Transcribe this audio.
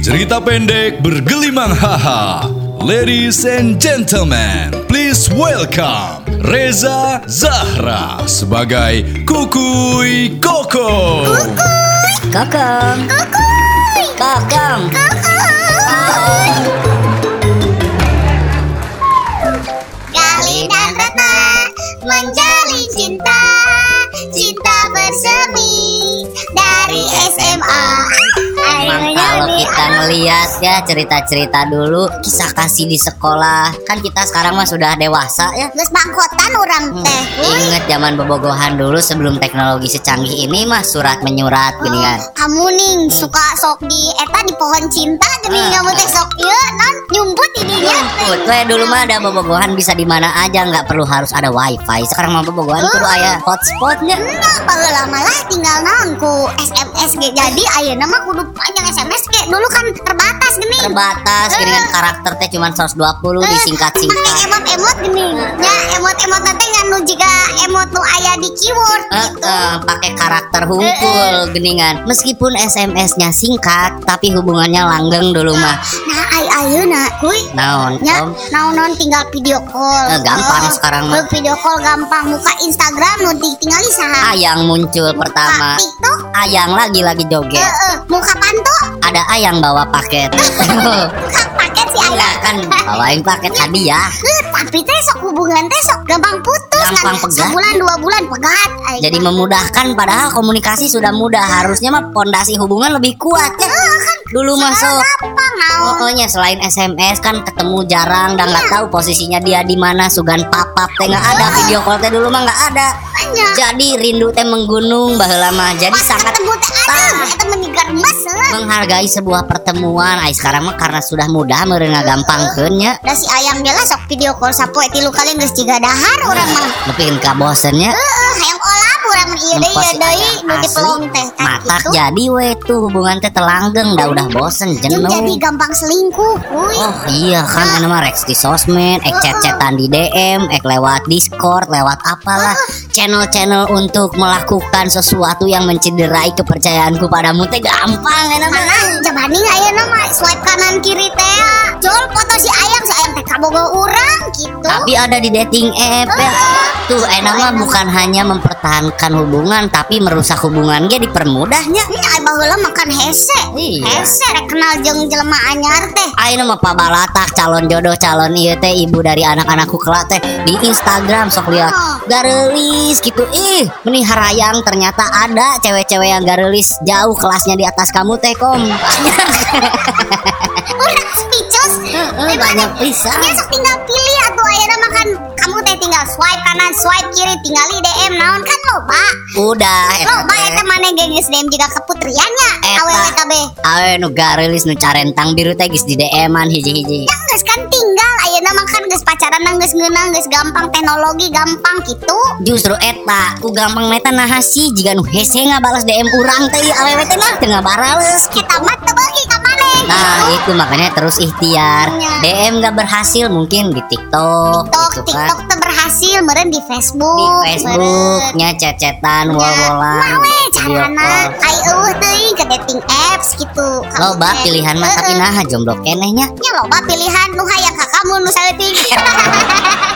Cerita pendek bergelimang haha. Ladies and gentlemen, please welcome Reza Zahra sebagai Kukuy Koko. Kokong. Kokong. Gali dan Ratna menjalin cinta Cinta bersemi dari SMA ngeliat ya cerita-cerita dulu kisah kasih di sekolah. Kan kita sekarang mah sudah dewasa ya. Gus bangkotan orang teh. Uy, Ingat zaman bobogohan dulu sebelum teknologi secanggih ini mah surat menyurat gini kan. Kamu ning suka sok di eta di pohon cinta gini Ah, kamu teh ah. sok ieu non nyumput idinya Nyumput, we dulu mah ada bobogohan bisa di mana aja nggak perlu harus ada wifi. Sekarang mah bobogohan kudu aya hotspotnya. Nah, baheula malah tinggal nangku SMS ge. Jadi ayeuna mah kudu panjang SMS ge. Dulu kan terbatas gini terbatas gini kan karakter teh cuma 120 Pakai disingkat-singkat. emot-emot gini Ya emot-emot nanti nganu jika emot nu aya di keyword Eh, gitu eh, pakai karakter hunkul geningan meskipun SMS-nya singkat tapi hubungannya langgeng dulu mah Nah ay ayeuna kuy naon Ya, naon naon tinggal video call. Eh, gampang sekarang mah. Eh, Video call gampang. Muka Instagram nu tinggal saha. ayang muncul pertama TikTok. ayang lagi lagi Eh, joget eh, muka panto. ada ayang bawa paket Muka paket si ya ayah. kan bawain paket hadiah Eh, tapi teh sok hubungan teh sok gampang putus Gampang kan. pegat. Sebulan dua bulan pegat. Ay, jadi memudahkan padahal komunikasi sudah mudah harusnya mah pondasi hubungan lebih kuat ya dulu masuk. Pokoknya selain SMS kan ketemu jarang dan nggak tahu posisinya dia di mana sugan papap teh nggak ada video call teh dulu mah nggak ada Banyak. jadi rindu teh menggunung baheula mah jadi Pas sangat eh. menghargai sebuah pertemuan ay sekarang mah karena sudah mudah meureun ngagampangkeun nya Da si ayam geus sok video call sapoe tilu kali geus jiga dahar urang mah. ka bosennya Heeh, hayang deui Ngempos ieu deui ayam nu dipelong teh matak gitu. jadi we tuh hubungan teh telanggeng dah udah bosen Jeung jadi jenuh gampang selingkuh. Uy. Oh iya kan ini mah Rex di sosmed, ek chat-chatan di DM, ek lewat Discord, lewat apalah channel-channel untuk melakukan sesuatu yang mencederai kepercayaanku padamu teh gampang enak mah. Nah, jabani ayeuna mah swipe kanan kiri teh. Jol foto si ayam, si ayam teh kabogo urang gitu. Tapi ada di dating app ya. Tuh enak mah bukan hanya mempertahankan hubungan tapi merusak hubungan ge dipermudahnya. Ini ay baheula makan hese. Iya. Hese rek kenal jeung jelema anyar teh. Ayo mah Pak Balatak calon jodoh calon iya teh ibu dari anak-anakku kelak teh di Instagram sok lihat garelis gitu ih meni harayang ternyata ada cewek-cewek yang garelis jauh kelasnya di atas kamu teh kom Urang banyak pisan Dia sok tinggal pilih atuh ayeuna makan kamu teh tinggal swipe kanan, swipe kiri, tinggali DM naon kan loba. udah Loba eta maneh geus DM juga keputriannya. Eta. Awewe KB. awe nu garelis nu carentang biru teh geus di DM-an hiji-hiji Ya geus kan tinggal ayeuna mah kan geus pacaran geus ngeunah geus gampang teknologi gampang gitu. justru eta ku gampang neta nah sih jika nu hese ngabalas DM urang teh awewe teh mah teu ngabarales Kita mah teu beuki. Nah itu makanya terus ikhtiar. Iya. DM gak berhasil mungkin di TikTok, TikTok, gitu kan. TikTok teu berhasil meureun di Facebook. Di Facebooknya cecetan Mawe video carana ai eueuh teuing ke dating apps gitu. Loba pilihan mah tapi nah jomblo kenehnya. Ya loba pilihan. Nu hayang ka kamu nu saeutik.